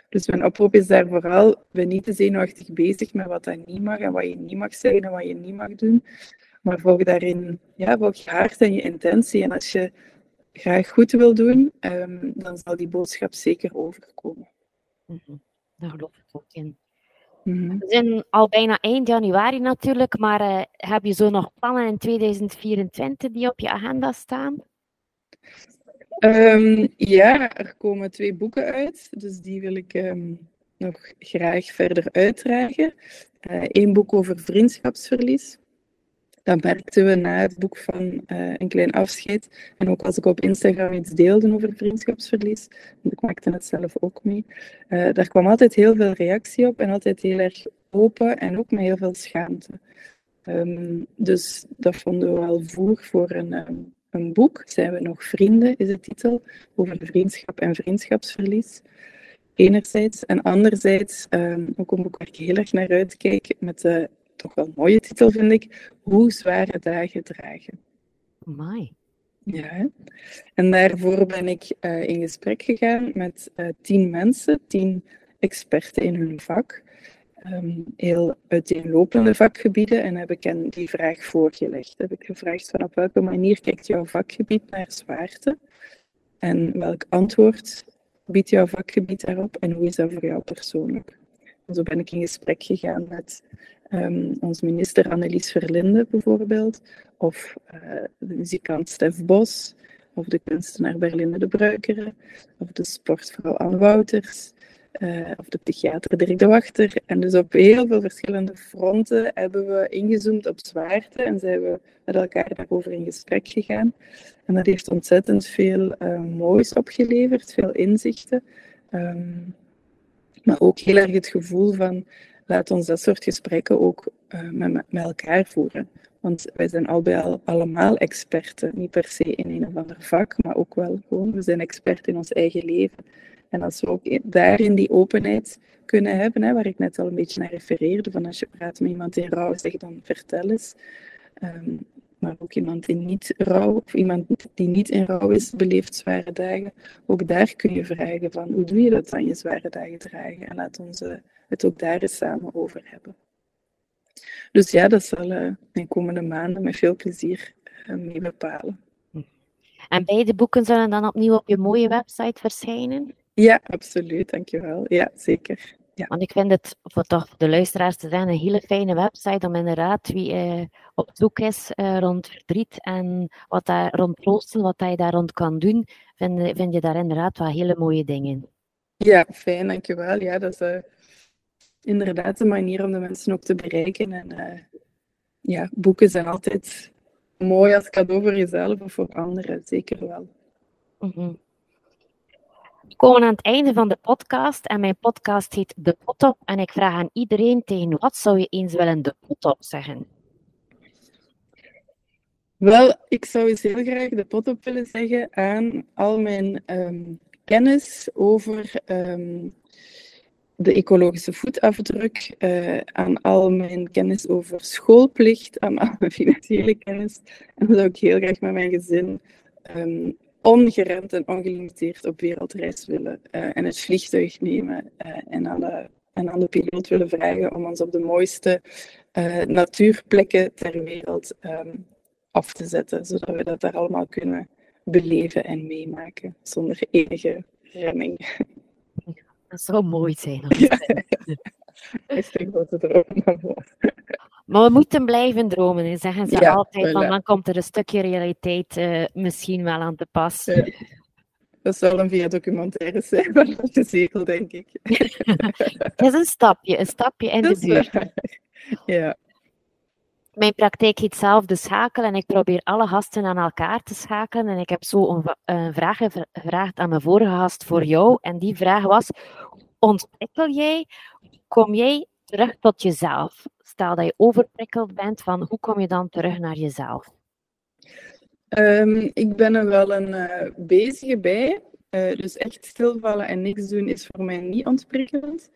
Dus mijn oproep is daar vooral, ben niet te zenuwachtig bezig met wat dat niet mag en wat je niet mag zeggen en wat je niet mag doen. Maar volg daarin, ja, volg je hart en je intentie. En als je graag goed wil doen, um, dan zal die boodschap zeker overkomen. Mm -hmm. Daar geloof ik ook in. Mm -hmm. We zijn al bijna eind januari natuurlijk, maar uh, heb je zo nog plannen in 2024 die op je agenda staan? Um, ja, er komen twee boeken uit, dus die wil ik um, nog graag verder uitdragen. Eén uh, boek over vriendschapsverlies dat merkten we na het boek van uh, Een Klein Afscheid. En ook als ik op Instagram iets deelde over vriendschapsverlies, ik maakte het zelf ook mee, uh, daar kwam altijd heel veel reactie op en altijd heel erg open en ook met heel veel schaamte. Um, dus dat vonden we wel voer voor een, um, een boek. Zijn we nog vrienden, is de titel, over vriendschap en vriendschapsverlies enerzijds. En anderzijds um, ook een boek waar ik heel erg naar uitkijk, met de toch wel een mooie titel vind ik, Hoe zware dagen dragen. Mooi. Ja, en daarvoor ben ik uh, in gesprek gegaan met uh, tien mensen, tien experten in hun vak. Um, heel uiteenlopende vakgebieden en heb ik hen die vraag voorgelegd. Heb ik gevraagd van op welke manier kijkt jouw vakgebied naar zwaarte? En welk antwoord biedt jouw vakgebied daarop en hoe is dat voor jou persoonlijk? Zo ben ik in gesprek gegaan met um, onze minister Annelies Verlinde bijvoorbeeld, of uh, de muzikant Stef Bos, of de kunstenaar Berlinde de Bruikere, of de sportvrouw Anne Wouters, uh, of de psychiater Dirk de Wachter. En dus op heel veel verschillende fronten hebben we ingezoomd op zwaarte en zijn we met elkaar daarover in gesprek gegaan. En dat heeft ontzettend veel uh, moois opgeleverd, veel inzichten. Um, maar ook heel erg het gevoel van laat ons dat soort gesprekken ook uh, met, met elkaar voeren. Want wij zijn al bij al, allemaal experten, niet per se in een of ander vak, maar ook wel gewoon, we zijn expert in ons eigen leven. En als we ook daarin die openheid kunnen hebben, hè, waar ik net al een beetje naar refereerde, van als je praat met iemand in rouw, zeg dan vertel eens. Um, maar ook iemand die niet rouw, of iemand die niet in rouw is, beleeft zware dagen. Ook daar kun je vragen van, hoe doe je dat dan, je zware dagen dragen? En laat ons uh, het ook daar eens samen over hebben. Dus ja, dat zal uh, in komende maanden met veel plezier uh, mee bepalen. En beide boeken zullen dan opnieuw op je mooie website verschijnen? Ja, absoluut. Dankjewel. Ja, zeker. Ja. Want ik vind het, voor toch de luisteraars te zijn, een hele fijne website om inderdaad wie eh, op zoek is eh, rond verdriet en wat daar rond troosten, wat je daar rond kan doen, vind, vind je daar inderdaad wel hele mooie dingen. Ja, fijn, dankjewel. Ja, dat is uh, inderdaad een manier om de mensen ook te bereiken. En uh, ja, boeken zijn altijd mooi als cadeau voor jezelf of voor anderen, zeker wel. Mm -hmm. We komen aan het einde van de podcast en mijn podcast heet De Potop en ik vraag aan iedereen tegen wat zou je eens willen de Potop zeggen? Wel, ik zou eens heel graag de potop willen zeggen aan al mijn um, kennis over um, de ecologische voetafdruk, uh, aan al mijn kennis over schoolplicht, aan al mijn financiële kennis. En dat zou ik heel graag met mijn gezin um, ongeremd en ongelimiteerd op wereldreis willen uh, en het vliegtuig nemen uh, en, aan de, en aan de piloot willen vragen om ons op de mooiste uh, natuurplekken ter wereld um, af te zetten, zodat we dat daar allemaal kunnen beleven en meemaken zonder enige remming. Dat zou mooi zijn. <laughs> Ja. Echt <laughs> een grote droom. Maar we moeten blijven dromen, zeggen ze ja, altijd. Van, dan komt er een stukje realiteit uh, misschien wel aan te pas. Ja. Dat zal een via documentaire zijn <laughs> van de zetel, denk ik. <laughs> Het is een stapje, een stapje in de deur. Ja. Mijn praktijk heet zelf de schakel en ik probeer alle gasten aan elkaar te schakelen. En ik heb zo een, een vraag gevraagd aan mijn vorige gast voor jou. En die vraag was, ontwikkel jij, kom jij terug tot jezelf? Stel dat je overprikkeld bent, van hoe kom je dan terug naar jezelf? Um, ik ben er wel een uh, bezige bij. Uh, dus echt stilvallen en niks doen is voor mij niet ontprikkelend.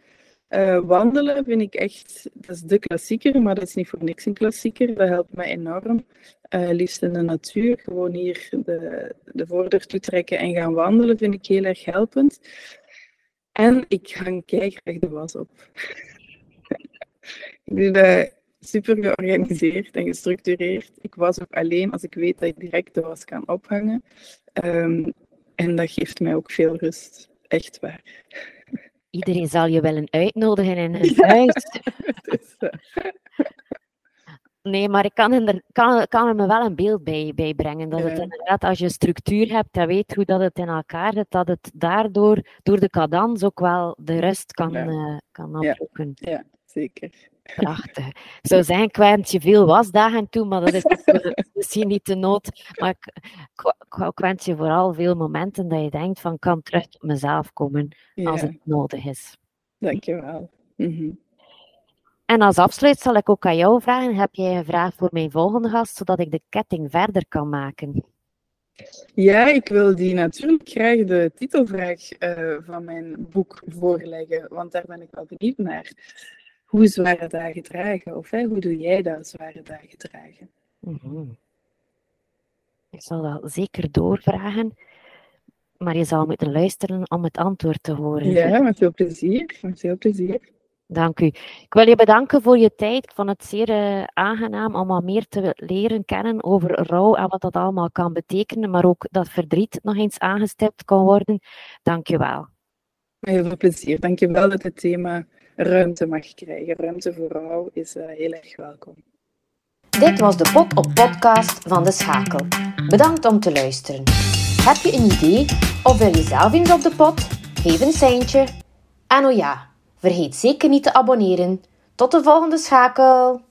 Uh, wandelen vind ik echt, dat is de klassieker, maar dat is niet voor niks een klassieker. Dat helpt mij enorm. liefst in de natuur, gewoon hier de, de voordeur toetrekken en gaan wandelen vind ik heel erg helpend. En ik hang graag de was op. ik doe dat super georganiseerd en gestructureerd. Ik was ook alleen als ik weet dat ik direct de was kan ophangen. Um, en dat geeft mij ook veel rust. Echt waar. Iedereen zal je wel een uitnodigen in een <laughs> ja, huis. <laughs> Uh... Nee, maar ik kan, er, kan, kan er me wel een beeld bij, bij brengen. Dat het inderdaad, als je structuur hebt en weet hoe dat het in elkaar zit, dat het daardoor, door de cadans ook wel de rust kan, ja. uh, kan opzoeken. Ja. Zeker. Prachtig. Ik zou zeggen, ik wens je veel wasdagen toe, maar dat is <laughs> misschien niet de nood. Maar ik, ik, ik, wens je vooral veel momenten dat je denkt van, kan terug tot mezelf komen als het nodig is. Dankjewel. Mm -hmm. En als afsluit zal ik ook aan jou vragen, heb jij een vraag voor mijn volgende gast, zodat ik de ketting verder kan maken? Ja, ik wil die natuurlijk graag de titelvraag uh, van mijn boek voorleggen, want daar ben ik wel benieuwd naar. Hoe zware dagen dragen, of hè, hoe doe jij dat, zware dagen dragen? Mm -hmm. Ik zal dat zeker doorvragen. Maar je zal moeten luisteren om het antwoord te horen. Ja, met veel plezier. Met veel plezier. Dank u. Ik wil je bedanken voor je tijd. Ik vond het zeer uh, aangenaam om wat meer te leren kennen over rouw en wat dat allemaal kan betekenen, maar ook dat verdriet nog eens aangestipt kan worden. Dank je wel. Heel veel plezier. Dank je wel dat het thema ruimte mag krijgen. Ruimte voor rouw is uh, heel erg welkom. Dit was de Pot op podcast van De Schakel. Bedankt om te luisteren. Heb je een idee of wil je zelf eens op de pot? Geef een seintje. En oh ja, vergeet zeker niet te abonneren. Tot de volgende schakel!